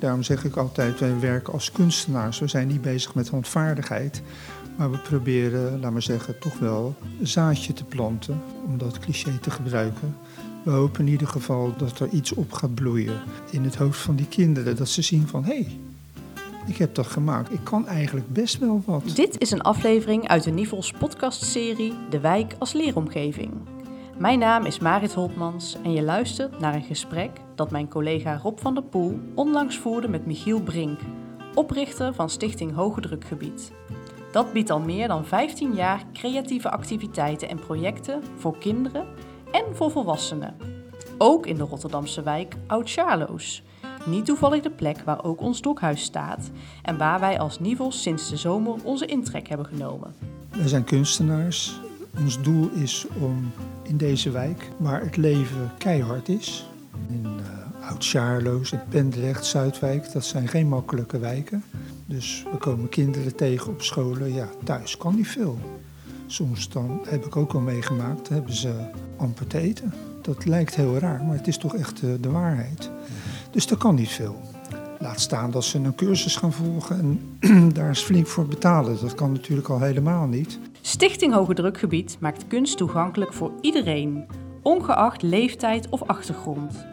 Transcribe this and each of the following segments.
Daarom zeg ik altijd, wij werken als kunstenaars. We zijn niet bezig met handvaardigheid. Maar we proberen, laat maar zeggen, toch wel een zaadje te planten. Om dat cliché te gebruiken. We hopen in ieder geval dat er iets op gaat bloeien in het hoofd van die kinderen. Dat ze zien van, hé, hey, ik heb dat gemaakt. Ik kan eigenlijk best wel wat. Dit is een aflevering uit de Nivels podcastserie De Wijk als Leeromgeving. Mijn naam is Marit Holtmans en je luistert naar een gesprek dat mijn collega Rob van der Poel onlangs voerde met Michiel Brink, oprichter van Stichting Hoge Drukgebied. Dat biedt al meer dan 15 jaar creatieve activiteiten en projecten voor kinderen en voor volwassenen. Ook in de Rotterdamse wijk Oud-Charloes. Niet toevallig de plek waar ook ons dokhuis staat en waar wij als Nivels sinds de zomer onze intrek hebben genomen. Wij zijn kunstenaars. Ons doel is om in deze wijk, waar het leven keihard is, in uh, Oud-Charloes, in Pendrecht, Zuidwijk, dat zijn geen makkelijke wijken. Dus we komen kinderen tegen op scholen. Ja, thuis kan niet veel. Soms dan heb ik ook al meegemaakt, hebben ze amper te eten. Dat lijkt heel raar, maar het is toch echt de, de waarheid. Dus dat kan niet veel. Laat staan dat ze een cursus gaan volgen en daar is flink voor betalen. Dat kan natuurlijk al helemaal niet. Stichting Hoge Drukgebied maakt kunst toegankelijk voor iedereen, ongeacht leeftijd of achtergrond.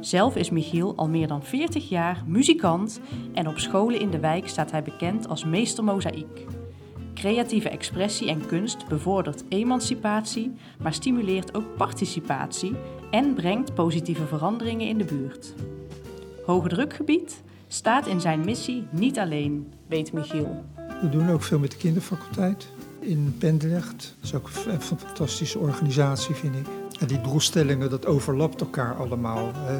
Zelf is Michiel al meer dan 40 jaar muzikant en op scholen in de wijk staat hij bekend als meester mozaïek. Creatieve expressie en kunst bevordert emancipatie, maar stimuleert ook participatie en brengt positieve veranderingen in de buurt. Hoge drukgebied staat in zijn missie niet alleen, weet Michiel. We doen ook veel met de kinderfaculteit in Pendrecht. Dat is ook een fantastische organisatie, vind ik. En die doelstellingen, dat overlapt elkaar allemaal. Hè.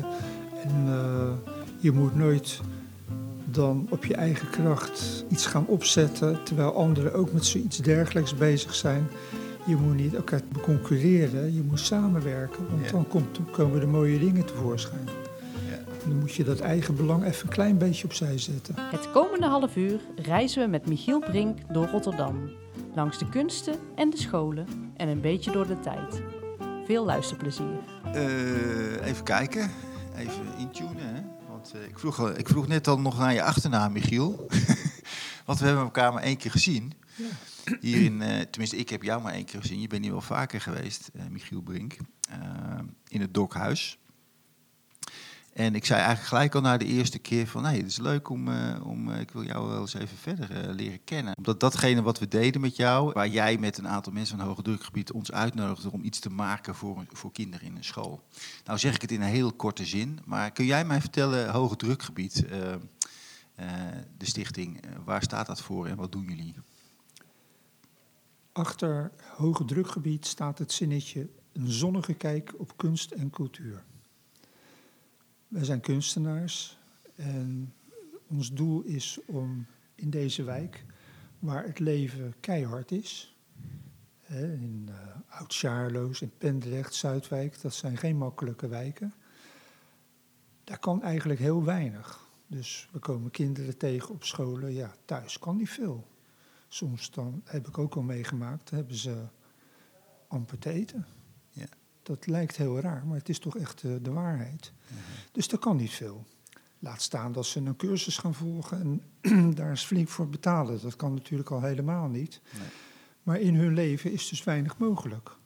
En uh, je moet nooit dan op je eigen kracht iets gaan opzetten, terwijl anderen ook met zoiets dergelijks bezig zijn. Je moet niet elkaar concurreren, je moet samenwerken, want ja. dan komt, komen de mooie dingen tevoorschijn. Ja. Dan moet je dat eigen belang even een klein beetje opzij zetten. Het komende half uur reizen we met Michiel Brink door Rotterdam. Langs de kunsten en de scholen en een beetje door de tijd. Veel luisterplezier. Uh, even kijken, even intunen. Hè? Want uh, ik, vroeg, ik vroeg net al nog naar je achternaam, Michiel. Want we hebben elkaar maar één keer gezien. Ja. Hier in, uh, tenminste, ik heb jou maar één keer gezien. Je bent hier wel vaker geweest, Michiel Brink. in het Dokhuis. En ik zei eigenlijk gelijk al na de eerste keer van... nee, het is leuk om, uh, om uh, ik wil jou wel eens even verder uh, leren kennen. Omdat datgene wat we deden met jou... waar jij met een aantal mensen van hoge drukgebied ons uitnodigde... om iets te maken voor, voor kinderen in een school. Nou zeg ik het in een heel korte zin. Maar kun jij mij vertellen, hoge drukgebied... de stichting, waar staat dat voor en wat doen jullie? Achter hoge drukgebied staat het zinnetje... een zonnige kijk op kunst en cultuur. Wij zijn kunstenaars en ons doel is om in deze wijk, waar het leven keihard is, in uh, Oud-Charloes, in Pendrecht, Zuidwijk, dat zijn geen makkelijke wijken, daar kan eigenlijk heel weinig. Dus we komen kinderen tegen op scholen, ja, thuis kan niet veel. Soms dan, heb ik ook al meegemaakt, hebben ze amper te eten. Ja. Dat lijkt heel raar, maar het is toch echt uh, de waarheid. Dus dat kan niet veel. Laat staan dat ze een cursus gaan volgen en daar is flink voor betalen. Dat kan natuurlijk al helemaal niet. Nee. Maar in hun leven is dus weinig mogelijk.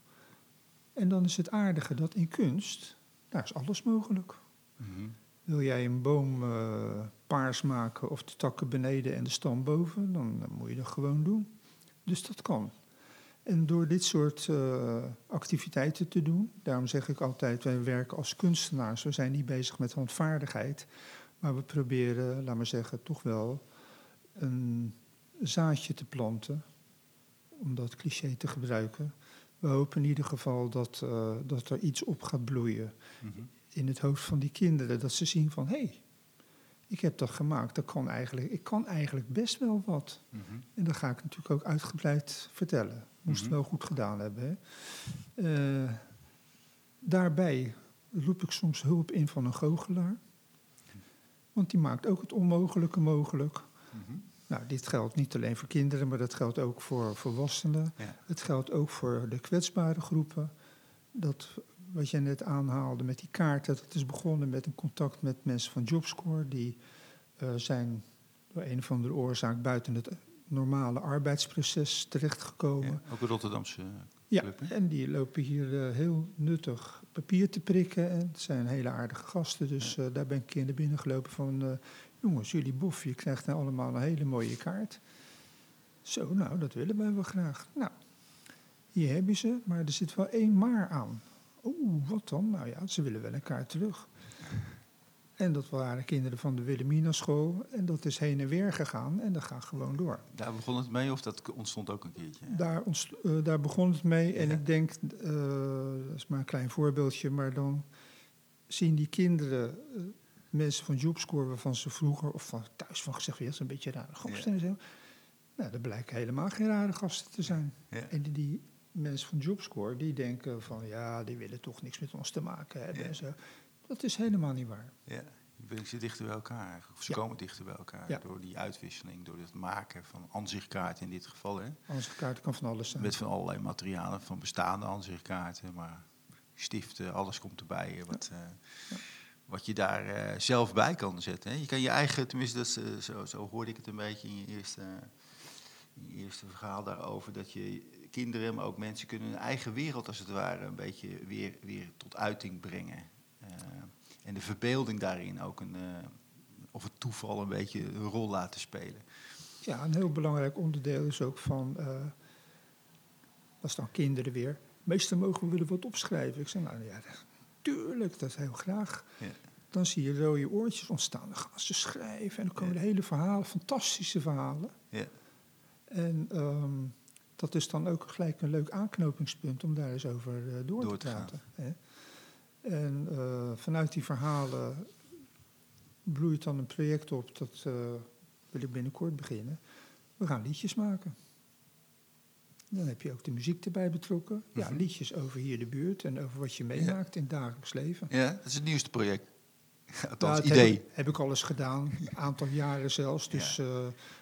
En dan is het aardige dat in kunst, daar is alles mogelijk. Mm -hmm. Wil jij een boom uh, paars maken of de takken beneden en de stam boven, dan, dan moet je dat gewoon doen. Dus dat kan. En door dit soort uh, activiteiten te doen, daarom zeg ik altijd, wij werken als kunstenaars. We zijn niet bezig met handvaardigheid, maar we proberen, laat maar zeggen, toch wel een zaadje te planten, om dat cliché te gebruiken. We hopen in ieder geval dat, uh, dat er iets op gaat bloeien mm -hmm. in het hoofd van die kinderen. Dat ze zien van, hé, hey, ik heb dat gemaakt, dat kan eigenlijk, ik kan eigenlijk best wel wat. Mm -hmm. En dat ga ik natuurlijk ook uitgebreid vertellen. Moest mm -hmm. wel goed gedaan hebben. Hè. Uh, daarbij roep ik soms hulp in van een goochelaar. Want die maakt ook het onmogelijke mogelijk. Mm -hmm. Nou, dit geldt niet alleen voor kinderen, maar dat geldt ook voor volwassenen. Ja. Het geldt ook voor de kwetsbare groepen. Dat wat jij net aanhaalde met die kaarten, dat is begonnen met een contact met mensen van Jobscore die eh, zijn door een of andere oorzaak buiten het normale arbeidsproces terechtgekomen. Ja, ook een Rotterdamse Ja, club, hè? en die lopen hier eh, heel nuttig papier te prikken. En het zijn hele aardige gasten. Dus eh, daar ben ik keer naar binnen gelopen van... eh, jongens, jullie bof, je krijgt nou allemaal een hele mooie kaart. Zo, nou, dat willen wij wel graag. Nou, hier heb je ze, maar er zit wel één maar aan. Oeh, wat dan? Nou ja, ze willen wel een kaart terug. En dat waren kinderen van de Wilhelmina school. En dat is heen en weer gegaan en dat gaat gewoon door. Daar begon het mee of dat ontstond ook een keertje? Daar, ontst- eh, daar begon het mee. En Ja. ik denk, eh, dat is maar een klein voorbeeldje, maar dan zien die kinderen eh, mensen van Jobscore waarvan ze vroeger of van thuis van gezegd ja, dat is een beetje rare gasten en zo. Nou, dat blijken helemaal geen rare gasten te zijn. Ja. En die, die mensen van Jobscore, die denken van ja, die willen toch niks met ons te maken hebben Ja. en zo. Dat is helemaal niet waar. Ja, je brengt ze dichter bij elkaar eigenlijk. Of ze Ja. komen dichter bij elkaar Ja. door die uitwisseling, door het maken van aanzichtkaarten in dit geval. Hè? Kan van alles zijn. Met van allerlei materialen, van bestaande aanzichtkaarten, maar stiften, alles komt erbij. Wat, eh, wat je daar eh, zelf bij kan zetten. Hè? Je kan je eigen, tenminste, dat eh, zo, zo hoorde ik het een beetje in je eerste, in je eerste verhaal daarover, dat je kinderen, maar ook mensen kunnen hun eigen wereld als het ware een beetje weer, weer tot uiting brengen. Eh, en de verbeelding daarin ook een, eh, of het toeval een beetje een rol laten spelen. Ja, een heel belangrijk onderdeel is ook van, eh, dat is dan kinderen weer. Meestal mogen we willen wat opschrijven. Ik zeg, nou ja, tuurlijk, dat heel graag. Ja. Dan zie je rode oortjes ontstaan. Dan gaan ze schrijven en dan komen Ja. de hele verhalen, fantastische verhalen. Ja. En ehm, dat is dan ook gelijk een leuk aanknopingspunt om daar eens over eh, door, Door te te praten. Hè. En eh, vanuit die verhalen bloeit dan een project op, dat eh, wil ik binnenkort beginnen. We gaan liedjes maken. Dan heb je ook de muziek erbij betrokken. Ja, Mhm. liedjes over hier de buurt en over wat je meemaakt in het dagelijks leven. ja, dat is het nieuwste project. Nou, Althans, dat idee. Heb, heb ik al eens gedaan, een aantal jaren zelfs. Dus, eh,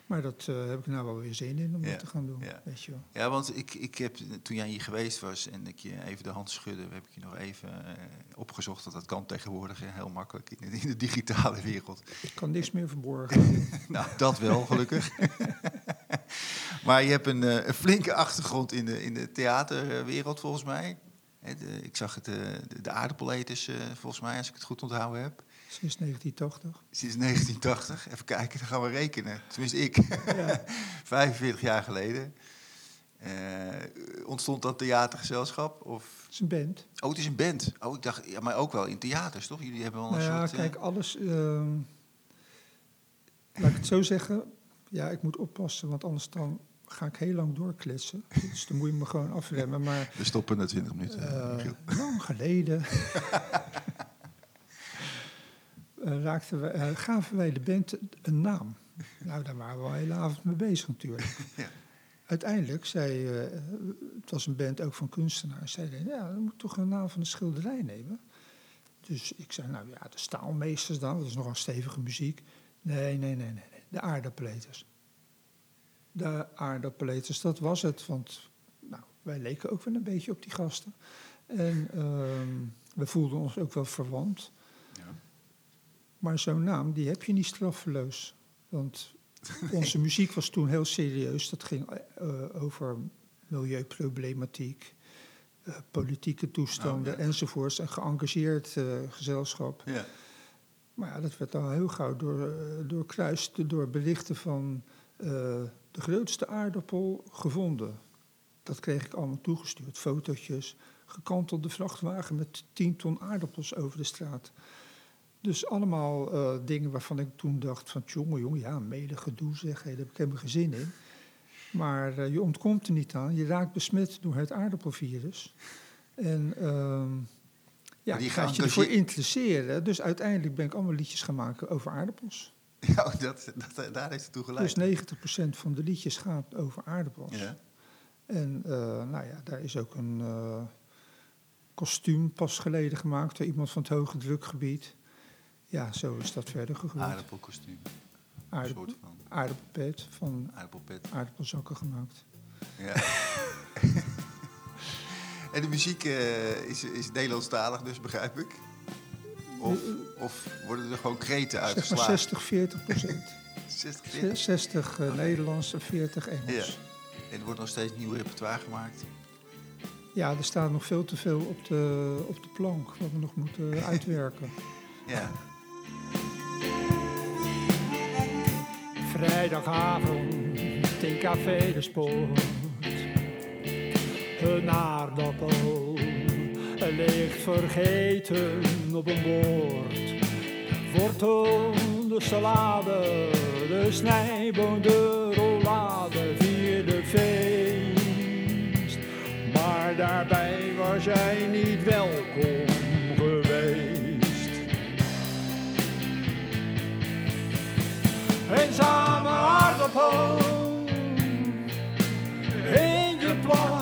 maar dat eh, heb ik nou wel weer zin in om Ja, dat te gaan doen. ja. Weet je wel. Ja, want ik, ik heb, toen jij hier geweest was en ik je even de hand schudde, heb ik je nog even eh, opgezocht dat dat kan tegenwoordig heel makkelijk in de, in de digitale wereld. Ik kan niks meer verborgen. nou, dat wel, gelukkig. maar je hebt een, een flinke achtergrond in de, in de theaterwereld, volgens mij. De- ik zag het, de, de aardappeleters, volgens mij, als ik het goed onthouden heb. Sinds 1980. Sinds 1980. Even kijken, dan gaan we rekenen. Tenminste, ik. Ja. 45 jaar geleden. Eh, ontstond dat theatergezelschap? Of... Het is een band. Oh, het is een band. Oh, ik dacht, ja, maar ook wel in theaters, toch? Jullie hebben wel een Nou ja, soort... eh, kijk, alles... ehm, laat ik het zo zeggen. Ja, ik moet oppassen, want anders dan ga ik heel lang doorkletsen. Dus dan moet je me gewoon afremmen. Maar we stoppen na 20 minuten. eh, lang geleden... eh, raakten we, gaven wij de band een naam. Nou, daar waren we al de hele avond mee bezig natuurlijk. Ja. Uiteindelijk zei, eh, het was een band ook van kunstenaars, zeiden, ja, dan moet toch een naam van de schilderij nemen. Dus ik zei, nou ja, de staalmeesters dan, dat is nogal stevige muziek. Nee, nee, nee, nee, nee, de aardappeleters. De aardappeleters, dat was het, want nou, wij leken ook wel een beetje op die gasten. En ehm, we voelden ons ook wel verwant. Ja. Maar zo'n naam, die heb je niet straffeloos. Want onze muziek was toen heel serieus. Dat ging eh, over milieuproblematiek, eh, politieke toestanden Oh, ja. enzovoorts. Een geëngageerd eh, gezelschap. Ja. Maar ja, dat werd al heel gauw door, eh, doorkruist door berichten van eh, de grootste aardappel gevonden. Dat kreeg ik allemaal toegestuurd. Fotootjes, gekantelde vrachtwagen met 10 ton aardappels over de straat. Dus allemaal eh, dingen waarvan ik toen dacht van... jongen, jongen, ja, mede gedoe zeg, daar heb ik helemaal geen zin in. Maar eh, je ontkomt er niet aan. Je raakt besmet door het aardappelvirus. En ehm, ja, die gaat je ervoor geëngageerd- interesseren. Dus uiteindelijk ben ik allemaal liedjes gaan maken over aardappels. Ja, dat, dat, daar heeft het toe geleid. Dus 90% van de liedjes gaat over aardappels. Ja. En eh, nou ja, daar is ook een kostuum pas geleden gemaakt door iemand van het hoge drukgebied. Ja, zo is dat verder gegroeid. Aardappelkostuum. Een Aardappel, soort van aardappelpet van aardappelpet. aardappelzakken gemaakt. Ja. en de muziek eh, is, is Nederlandstalig, dus begrijp ik. Of, of worden er gewoon kreten zeg maar uitgeslagen? 60, 40 procent. 60, 40? 60 eh, Nederlands en 40 Ja. Engels. En er wordt nog steeds nieuw repertoire gemaakt. Ja, er staat nog veel te veel op de, op de plank wat we nog moeten uitwerken. Ja. Vrijdagavond in Café de Sport. Een aardappel ligt vergeten op een bord. Wortel, de salade, de snijboon, de rollade, vierde feest. Maar daarbij was jij niet welkom geweest. Eenzame aardappel In je plasje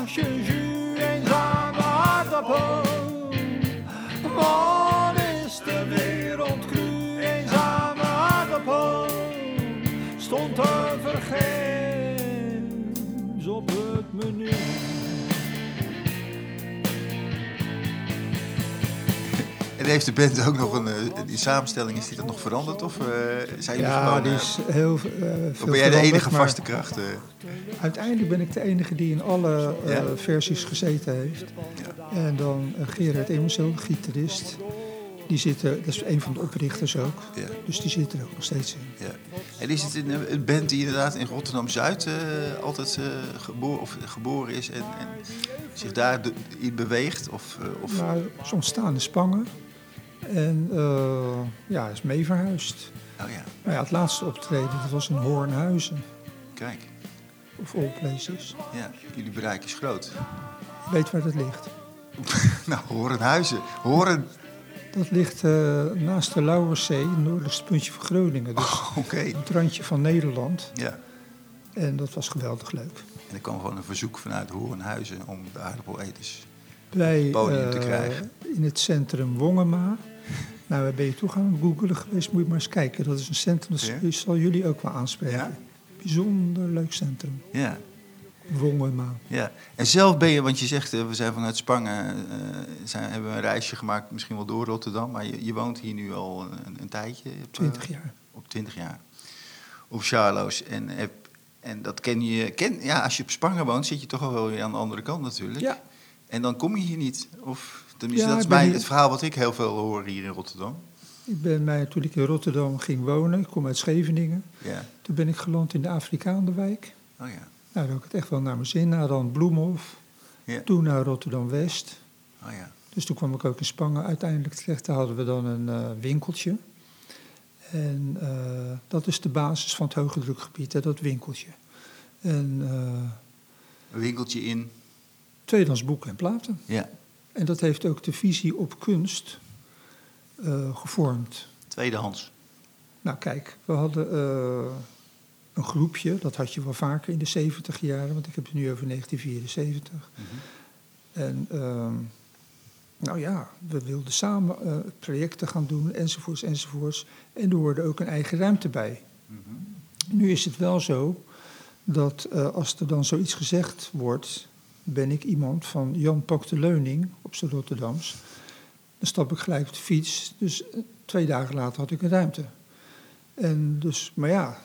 heeft de band ook nog een... eh, die samenstelling, is die dat nog veranderd? Of eh, zijn jullie Ja, gewoon... die eh, is heel veel ben jij de enige vaste kracht? Uiteindelijk ben ik de enige die in alle Ja. versies gezeten heeft. Ja. En dan Gerard Emerson, gitarist. Die zit er, dat is een van de oprichters ook. Ja. Dus die zit er ook nog steeds in. Ja. En is het een, een band die inderdaad in Rotterdam-Zuid altijd geboren, of geboren is en, en zich daar in beweegt? Of, of, Maar is ontstaan in Spangen. En eh, ja, is mee verhuisd. Oh ja, Maar ja, het laatste optreden dat was in Hoornhuizen. kijk. Of all places. Ja, jullie bereik is groot. Weet waar dat ligt. nou, Horenhuizen. Horen... Dat ligt eh, naast de Lauwerszee, het noordelijkste puntje van Groningen. Dus Oké. het randje van Nederland. Ja. En dat was geweldig leuk. En er kwam gewoon een verzoek vanuit Horenhuizen om de aardappeleters. Bij, Podium te eh, krijgen. in het centrum Wongema. Nou, waar ben je toe gaan googelen geweest? Moet je maar eens kijken. Dat is een centrum, dat Ja? zal jullie ook wel aanspreken. Ja? Bijzonder leuk centrum. Ja. Wongema. Ja, en zelf ben je, want je zegt, eh, we zijn vanuit Spangen, eh, zijn, hebben we een reisje gemaakt, misschien wel door Rotterdam, maar je, je woont hier nu al een, een tijdje. Op, eh, 20 jaar. Op 20 jaar. Op Charloes. En, heb, en dat ken je, ken, ja, als je op Spangen woont, zit je toch al wel weer aan de andere kant natuurlijk. Ja. En dan kom je hier niet. Of, tenminste, Ja, dat is mij hier- het verhaal wat ik heel veel hoor hier in Rotterdam. Ik ben mij, toen ik in Rotterdam ging wonen, ik kom uit Scheveningen. Ja. Toen ben ik geland in de Afrikaanderwijk. Oh ja. Nou, daar had ik het echt wel naar mijn zin. Na dan Bloemhof. Ja. Toen naar Rotterdam-West. Oh ja. Dus toen kwam ik ook in Spangen uiteindelijk terecht. Daar hadden we dan een eh, winkeltje. En eh, dat is de basis van het hoge drukgebied, hè, dat winkeltje. En eh Een winkeltje in. tweedehands boeken en platen. Ja. En dat heeft ook de visie op kunst eh, gevormd. Tweedehands. Nou kijk, we hadden eh, een groepje, dat had je wel vaker in de 70 jaren, want ik heb het nu over 1974. En ehm, nou ja, we wilden samen eh, projecten gaan doen, enzovoorts, enzovoorts. En er hoorde ook een eigen ruimte bij. Nu is het wel zo dat als er dan zoiets gezegd wordt, ben ik iemand van Jan Pak de Leuning op zijn Rotterdams. Dan stap ik gelijk op de fiets. Dus eh, twee dagen later had ik een ruimte. En dus, maar ja,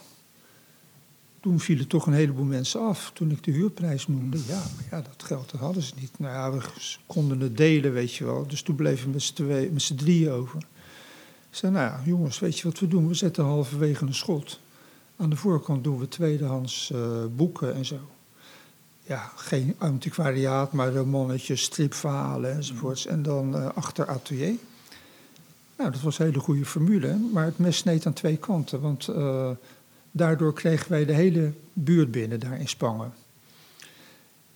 toen vielen toch een heleboel mensen af. Toen ik de huurprijs noemde, ja, maar ja, dat geld dat hadden ze niet. Nou ja, we konden het delen, weet je wel. Dus toen bleven we met z'n twee- met z'n drieën over. Ik zei, nou ja, jongens, weet je wat we doen? We zetten halverwege een schot. Aan de voorkant doen we tweedehands eh, boeken en zo. Ja, geen antiquariaat, maar romannetjes, stripverhalen enzovoorts. En dan eh, achter atelier. Nou, dat was een hele goede formule, maar het mes sneed aan twee kanten. Want eh, daardoor kregen wij de hele buurt binnen daar in Spangen.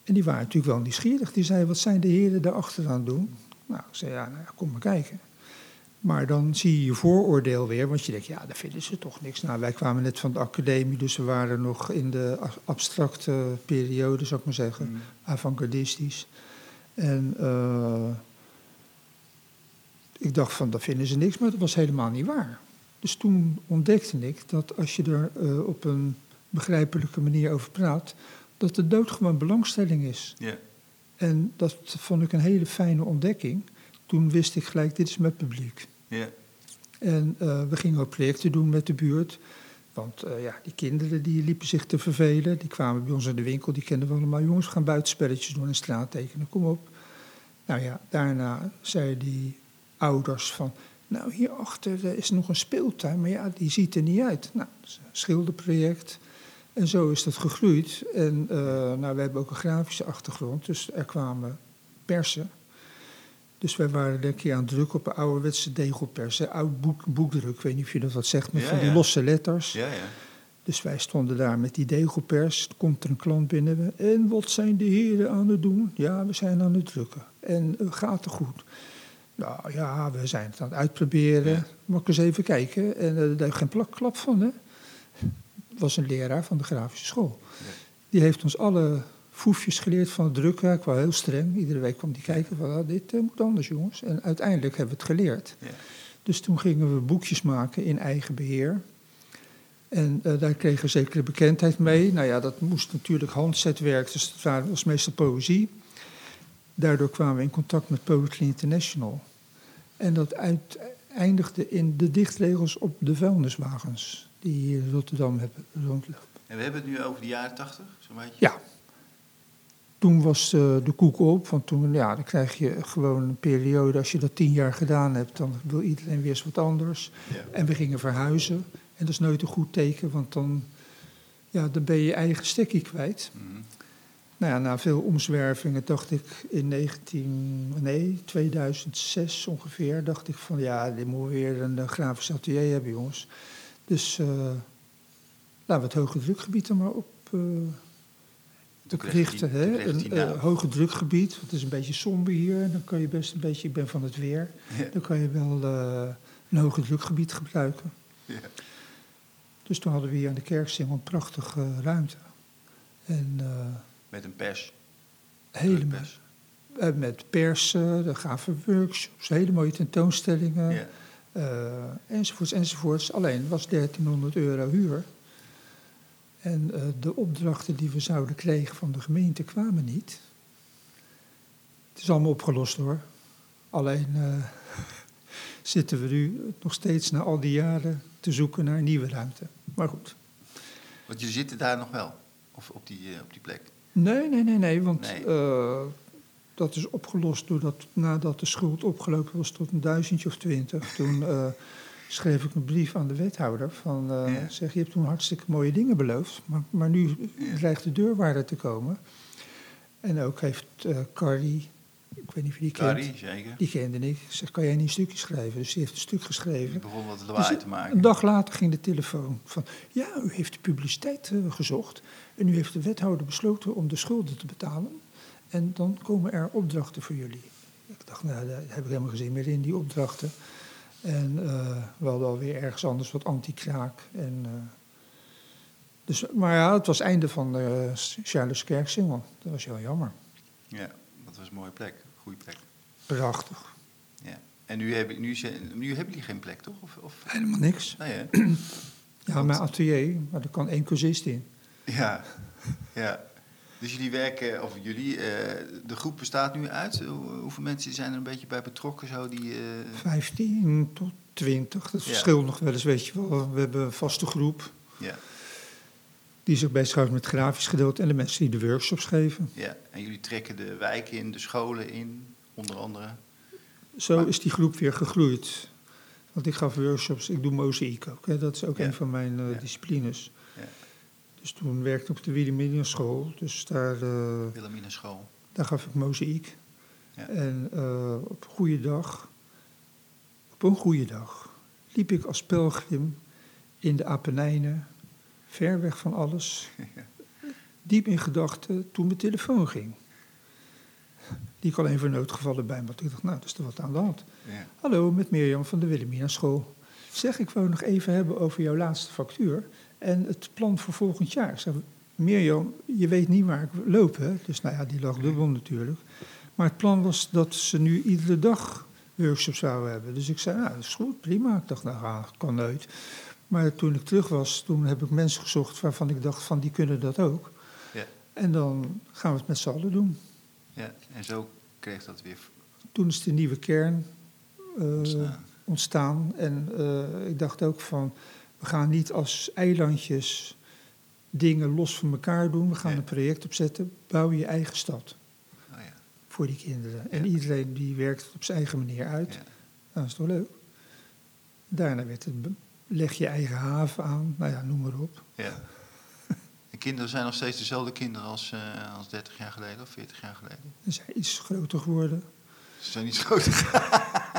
En die waren natuurlijk wel nieuwsgierig. Die zeiden, wat zijn de heren daar achteraan doen? Nou, ik zei, ja, nou, ja, kom maar kijken. Maar dan zie je je vooroordeel weer, want je denkt, ja, daar vinden ze toch niks. Nou, wij kwamen net van de academie, dus we waren nog in de abstracte periode, zou ik maar zeggen, avant-gardistisch. En eh, ik dacht van, daar vinden ze niks, maar dat was helemaal niet waar. Dus toen ontdekte ik dat als je er eh, op een begrijpelijke manier over praat, dat de dood gewoon belangstelling is. Ja. En dat vond ik een hele fijne ontdekking. Toen wist ik gelijk, dit is mijn publiek. Ja. En eh, we gingen ook projecten doen met de buurt. Want eh, ja, die kinderen die liepen zich te vervelen. Die kwamen bij ons in de winkel, die kenden we allemaal. Jongens, we gaan buitenspelletjes doen en straat tekenen, kom op. Nou ja, daarna zeiden die ouders van... Nou, hierachter eh, is nog een speeltuin, maar ja, die ziet er niet uit. Nou, dat is een schilderproject. En zo is dat gegroeid. En nou, we hebben ook een grafische achtergrond, dus er kwamen persen. Dus wij waren een keer aan het drukken op een ouderwetse degelpers. hè, Oud boek, boekdruk, ik weet niet of je dat wat zegt, met Ja, van die ja. losse letters. Ja, ja. Dus wij stonden daar met die degelpers. Er komt er een klant binnen. En wat zijn de heren aan het doen? Ja, we zijn aan het drukken. En eh, gaat het goed? Nou ja, we zijn het aan het uitproberen. Mag ik eens even kijken? En eh, daar geen plak, klap van, hè? Het was een leraar van de grafische school. Die heeft ons alle foefjes geleerd van het drukken. Ik was heel streng. Iedere week kwam die kijken van, ah, dit eh, moet anders, jongens. En uiteindelijk hebben we het geleerd. Ja. Dus toen gingen we boekjes maken in eigen beheer. En eh, daar kregen we zekere bekendheid mee. Nou ja, dat moest natuurlijk handzetwerk, dus dat waren- was meestal poëzie. Daardoor kwamen we in contact met Poetry International. En dat uit- eindigde in de dichtregels op de vuilniswagens die hier in Rotterdam hebben rondlopen. En we hebben het nu over de jaren tachtig, zo'n beetje? Ja. Toen was eh, de koek op, want toen ja, dan krijg je gewoon een periode. Als je dat tien jaar gedaan hebt, dan wil iedereen weer eens wat anders. Ja. En we gingen verhuizen. En dat is nooit een goed teken, want dan, ja, dan ben je je eigen stekkie kwijt. Mhm. Nou ja, na veel omzwervingen dacht ik in 19, nee, 2006 ongeveer, dacht ik van ja, dit moet weer een eh, grafisch atelier hebben, jongens. Dus eh, laten we het hoge drukgebied er maar op, Die- richten. Hè? Een eh, naam. hoge drukgebied, want het is een beetje somber hier. Dan kan je best een beetje, ik ben van het weer, Ja. dan kan je wel eh, een hoge drukgebied gebruiken. Ja. Dus toen hadden we hier aan de kerksingel een prachtige ruimte. En eh, Met een pers. helemaal Pers. eh, met persen, er gaven workshops, hele mooie tentoonstellingen, Ja. eh, enzovoorts, enzovoorts. Alleen was 1300 euro huur. En eh, de opdrachten die we zouden krijgen van de gemeente kwamen niet. Het is allemaal opgelost hoor. Alleen eh, zitten we nu nog steeds na al die jaren te zoeken naar nieuwe ruimte. Maar goed. Want jullie zitten daar nog wel? Of op die, eh, op die plek? Nee, nee, nee, nee. Want Nee. dat is opgelost doordat nadat de schuld opgelopen was tot een duizendje of twintig. Toen schreef ik een brief aan de wethouder van eh, Ja. zeg, je hebt toen hartstikke mooie dingen beloofd, maar, maar nu dreigt de deurwaarder te komen. En ook heeft eh Carrie, ik weet niet of je die kent, Carrie, zeker. die kende ik. Ik zeg, kan jij niet een stukje schrijven? Dus die heeft een stuk Die geschreven. begon wat Dus lawaai te maken. Een dag later ging de telefoon van, ja, u heeft de publiciteit eh, gezocht en u heeft de wethouder besloten om de schulden te betalen en dan komen er opdrachten voor jullie. Ik dacht, nou, daar heb ik helemaal geen zin meer in, die opdrachten. En eh, we hadden alweer ergens anders wat anti-kraak. En, eh, dus, maar ja, het was het einde van uh, Charles Kerksingel. Dat was heel jammer. Ja, dat was een mooie plek. Goede plek. Prachtig. Ja. En nu, heb, nu, nu hebben jullie geen plek, toch? Of, of? Helemaal niks. Nee, hè? Ja, mijn atelier, maar er kan één cursist in. Ja, ja. Dus jullie werken, of jullie, eh, de groep bestaat nu uit. Hoe- Hoeveel mensen zijn er een beetje bij betrokken? Zo, die, eh, 15 tot 20. Dat Ja. verschilt nog wel eens, weet je wel. We hebben een vaste groep ja, die zich bezighoudt met het grafisch gedeelte en de mensen die de workshops geven. ja. En jullie trekken de wijken in, de scholen in, onder andere. Zo Maar- is die groep weer gegroeid. Want ik gaf workshops, ik doe mozaïek ook. Hè. Dat is ook Ja. een van mijn eh, disciplines. Ja. Dus toen werkte ik op de Wilhelmina school. Dus daar, eh, Wilhelmina school. daar gaf ik mozaïek. Ja. En eh, op een goede dag, op een goede dag, liep ik als pelgrim in de Apennijnen, ver weg van alles, diep in gedachten toen mijn telefoon ging. Die ik alleen voor noodgevallen bij me had. Ik dacht, nou, dat is er wat aan de hand. Ja. Hallo, met Mirjam van de Wilhelmina School. Zeg, ik wou nog even hebben over jouw laatste factuur en het plan voor volgend jaar. Ik zeg, Mirjam, je weet niet waar ik loop, hè? Dus nou ja, die lag dubbel natuurlijk. Maar het plan was dat ze nu iedere dag workshops zouden hebben. Dus ik zei, nou, dat is goed, prima. Ik dacht, nou, ah, kan nooit. Maar toen ik terug was, toen heb ik mensen gezocht waarvan ik dacht, van die kunnen dat ook. Ja. En dan gaan we het met z'n allen doen. ja, en zo kreeg dat weer Toen is de nieuwe kern eh, ontstaan. Ontstaan. En eh, ik dacht ook van, we gaan niet als eilandjes dingen los van elkaar doen. We gaan Ja. een project opzetten, bouw je eigen stad Oh ja. voor die kinderen. En iedereen die werkt het op zijn eigen manier uit. Nou, dat is toch leuk? Daarna werd het, leg je eigen haven aan, nou ja, noem maar op. Ja. En kinderen zijn nog steeds dezelfde kinderen als, eh, als 30 jaar geleden of 40 jaar geleden. Ze zijn iets groter geworden. Ze zijn niet groter.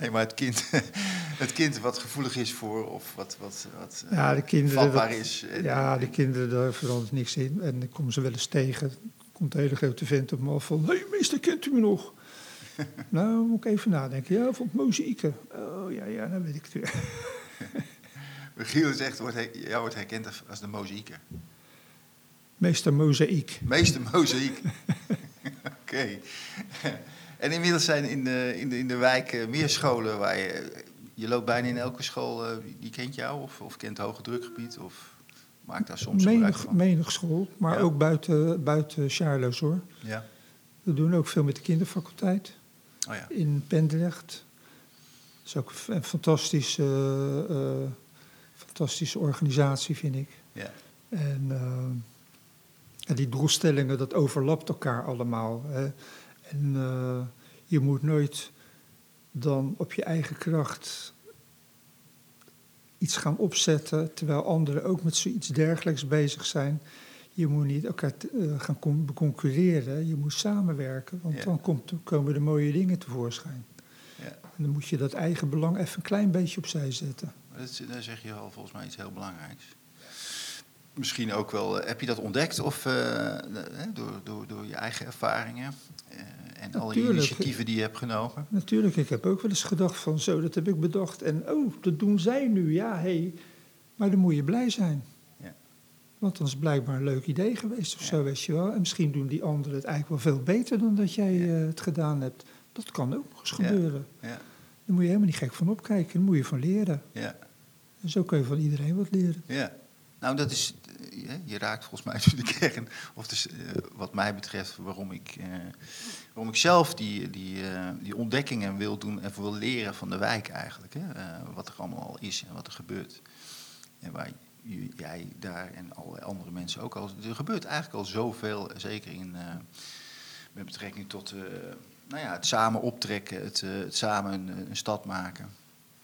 nee, maar het kind, het kind wat gevoelig is voor of wat, wat, wat eh, Ja, de kinderen, vatbaar dat- is. En- Ja, de kinderen, daar verandert niks in. En ik kom ze wel eens tegen. Komt een hele grote vent op me af van... Hé, hey, meester, kent u me nog? nou, moet ik even nadenken. Ja, van het mozaïeken. Oh, ja, ja, dan weet ik het weer. Is echt, wordt, her- jou wordt herkend als- de mozaïeker. Meester Mozaïek. Meeste mozaïek. Oké. En inmiddels zijn in de, in de, in de wijk eh, meer scholen waar je... Je loopt bijna in elke school, eh, die kent jou of, of kent het hoge drukgebied of maakt daar soms Menig, van. menig school, maar Ja. ook buiten, buiten Charloes, hoor. Ja. We doen ook veel met de kinderfaculteit Oh ja. in Pendrecht. Dat is ook een fantastische, eh, fantastische organisatie, vind ik. Ja. En ja, die doelstellingen, dat overlapt elkaar allemaal. Hè. En eh, je moet nooit dan op je eigen kracht iets gaan opzetten, terwijl anderen ook met zoiets dergelijks bezig zijn. Je moet niet elkaar eh, gaan con- concurreren, je moet samenwerken, want Ja. dan komt, komen de mooie dingen tevoorschijn. Ja. En dan moet je dat eigen belang even een klein beetje opzij zetten. Dat, daar zeg je al volgens mij iets heel belangrijks. Misschien ook wel, eh, heb je dat ontdekt of door, door, door je eigen ervaringen en alle initiatieven die je hebt genomen? Natuurlijk, ik heb ook wel eens gedacht van zo, dat heb ik bedacht. En oh, dat doen zij nu, ja, hé. Hey. Maar dan moet je blij zijn. Ja. Want dan is het blijkbaar een leuk idee geweest of Ja. zo, weet je wel. En misschien doen die anderen het eigenlijk wel veel beter dan dat jij Ja. eh, het gedaan hebt. Dat kan ook nog eens gebeuren. Ja, Daar moet je helemaal niet gek van opkijken, daar moet je van leren. ja, En zo kun je van iedereen wat leren. ja. Nou, dat is, je- je raakt volgens mij de kern, of dus, eh, wat mij betreft, waarom ik, eh, waarom ik zelf die, die, eh, die ontdekkingen wil doen en wil leren van de wijk eigenlijk. Hè? Eh, wat er allemaal al is en wat er gebeurt. En waar jij daar en allerlei andere mensen ook al. Er gebeurt eigenlijk al zoveel, zeker in, eh, met betrekking tot eh, nou ja, het samen optrekken, het, eh, het samen een, een stad maken,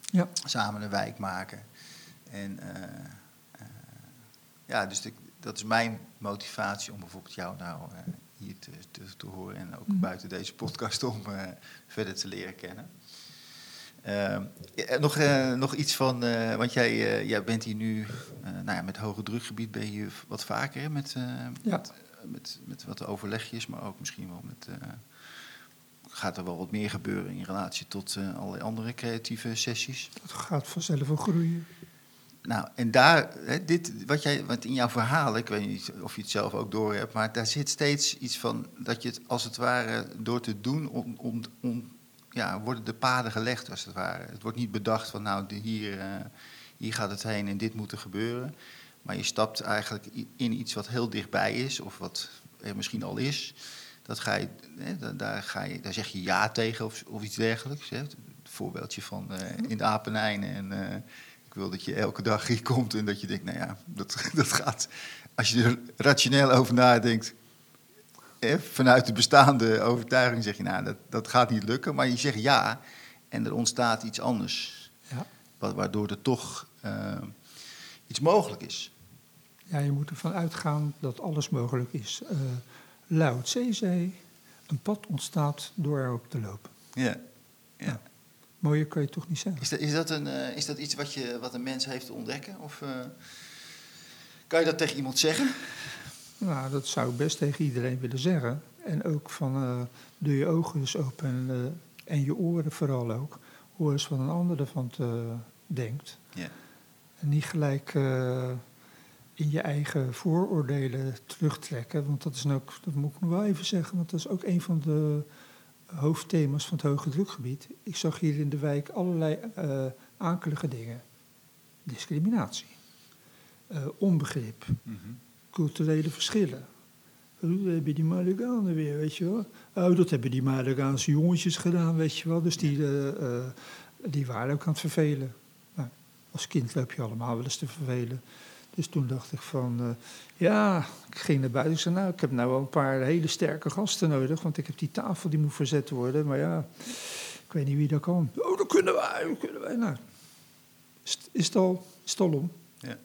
Ja, samen een wijk maken. En eh, eh, ja, dus de- dat is mijn motivatie om bijvoorbeeld jou nou eh, hier te, te, te horen en ook Mhm. buiten deze podcast om eh, verder te leren kennen. Ehm, ja, nog, eh, nog iets van, eh, want jij, eh, jij bent hier nu, eh, nou ja, met hoge drukgebied ben je wat vaker hè, met, eh, Ja. met, met, met wat overlegjes, maar ook misschien wel met, eh, gaat er wel wat meer gebeuren in relatie tot eh, allerlei andere creatieve sessies. dat gaat vanzelf wel groeien. Nou, en daar, dit, wat jij, wat in jouw verhaal, ik weet niet of je het zelf ook door hebt, maar daar zit steeds iets van dat je het als het ware door te doen, om, om, ja, worden de paden gelegd als het ware. Het wordt niet bedacht van, nou, hier, eh, hier gaat het heen en dit moet er gebeuren. Maar je stapt eigenlijk in iets wat heel dichtbij is, of wat er misschien al is. Dat ga je, hè, da- daar, ga je, daar zeg je ja tegen of, of iets dergelijks. Hè. Het voorbeeldje van eh, in de Apenijnen en... eh, wil dat je elke dag hier komt en dat je denkt, nou ja, dat, dat gaat. Als je er rationeel over nadenkt, hè, vanuit de bestaande overtuiging zeg je, nou, dat, dat gaat niet lukken. Maar je zegt ja en er ontstaat iets anders, Ja. wa- waardoor er toch eh, iets mogelijk is. Ja, je moet ervan uitgaan dat alles mogelijk is. Eh Lao Tse zei, een pad ontstaat door erop te lopen. Ja. ja. Mooier kan je toch niet zeggen. Is, dat, is, dat een, eh, is dat iets wat, je, wat een mens heeft te ontdekken? Of eh, kan je dat tegen iemand zeggen? Nou, dat zou ik best tegen iedereen willen zeggen. En ook van, eh doe je ogen eens open en, en je oren vooral ook. Hoor eens wat een ander ervan te, denkt. En niet gelijk in je eigen vooroordelen terugtrekken. Want dat is nou ook, dat moet ik nog wel even zeggen, want dat is ook een van de hoofdthema's van het hoge drukgebied. Ik zag hier in de wijk allerlei eh akelige dingen. Discriminatie, eh, onbegrip, culturele verschillen. Dat hebben die Marokkanen weer, weet je wel. Oh, dat hebben die Marokkaanse jongetjes gedaan, weet je wel. Dus die, eh, eh, die waren ook aan het vervelen. Nou, als kind loop je allemaal wel eens te vervelen. Dus toen dacht ik van, eh, ja, ik ging naar buiten. Ik zei, nou, ik heb nou wel een paar hele sterke gasten nodig, want ik heb die tafel die moet verzet worden. Maar ja, ik weet niet wie dat kan. Oh, dat kunnen wij, dat kunnen wij. Nou, is, is, het, al, is het al om. Ja.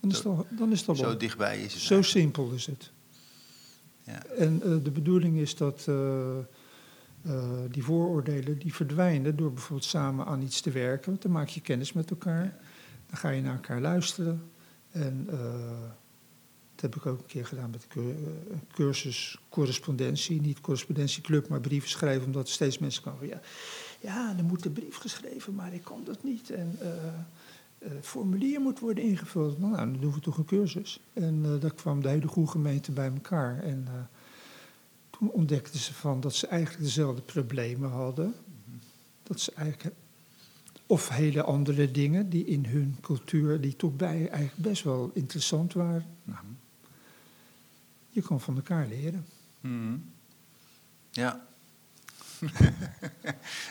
Dan is, het al, dan is het al Zo om. dichtbij is het. Zo eigenlijk. simpel is het. Ja. En eh, de bedoeling is dat eh, die vooroordelen die verdwijnen door bijvoorbeeld samen aan iets te werken. Want dan maak je kennis met elkaar. Dan ga je naar elkaar luisteren. En eh, dat heb ik ook een keer gedaan met de cur- eh, een cursus correspondentie. Niet correspondentieclub, maar brieven schrijven. Omdat steeds mensen kwamen van ja, ja, er moet een brief geschreven, maar ik kan dat niet. En het formulier moet worden ingevuld. Nou, nou, dan doen we toch een cursus. En daar kwam de hele goede gemeente bij elkaar. En toen ontdekten ze van dat ze eigenlijk dezelfde problemen hadden. Dat ze eigenlijk, of hele andere dingen die in hun cultuur, die toch bij eigenlijk best wel interessant waren. Nou, je kan van elkaar leren. Mhm. Ja.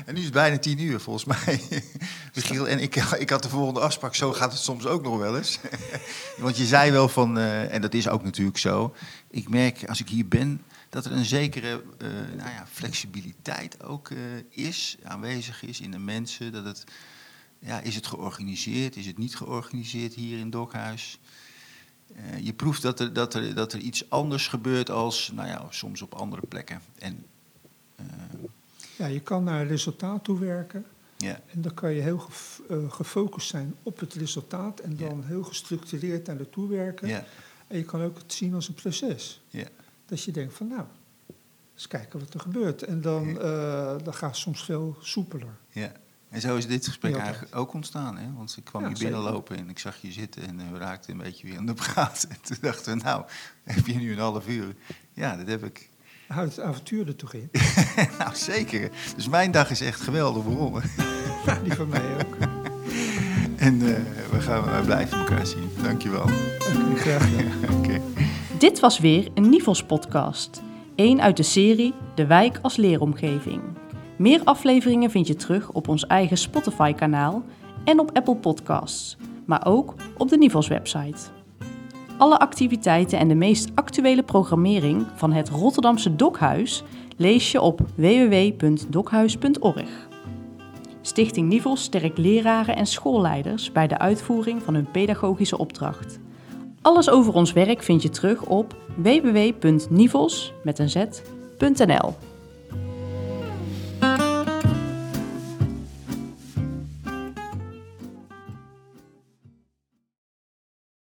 en nu is het bijna tien uur volgens mij. Michiel, en ik, ik had de volgende afspraak. Zo gaat het soms ook nog wel eens. Want je zei wel van, eh, en dat is ook natuurlijk zo. Ik merk als ik hier ben dat er een zekere eh, nou ja, flexibiliteit ook eh, is, aanwezig is in de mensen. Dat het, ja, is het georganiseerd, is het niet georganiseerd hier in Dokhuis? Eh, je proeft dat er, dat, er, dat er iets anders gebeurt als nou ja, soms op andere plekken. En Ja, je kan naar een resultaat toe werken. ja, En dan kan je heel gef- gefocust zijn op het resultaat. En dan heel gestructureerd naar naartoe werken. ja, En je kan ook het zien als een proces. ja, Dat je denkt van nou, eens kijken wat er gebeurt. En dan, Ja. eh, dan gaat het soms veel soepeler. ja. En zo is dit gesprek eigenlijk ook ontstaan. Hè? Want ik kwam Ja, hier binnenlopen en ik zag je zitten en eh, we raakten een beetje weer aan de praat. En toen dachten we, nou, heb je nu een half uur? Ja, dat heb ik. Houdt het avontuur er toch in? nou, zeker. Dus mijn dag is echt geweldig begonnen. Ja, die van mij ook. En eh, we, gaan, we blijven elkaar zien. Dankjewel. Oké, graag gedaan. Dit was weer een Nivels podcast. Eén uit de serie De Wijk als leeromgeving. Meer afleveringen vind je terug op ons eigen Spotify kanaal en op Apple Podcasts, maar ook op de Nivels website. Alle activiteiten en de meest actuele programmering van het Rotterdamse Dokhuis lees je op www.dokhuis.org. Stichting Nivels sterkt leraren en schoolleiders bij de uitvoering van hun pedagogische opdracht. Alles over ons werk vind je terug op z.nl.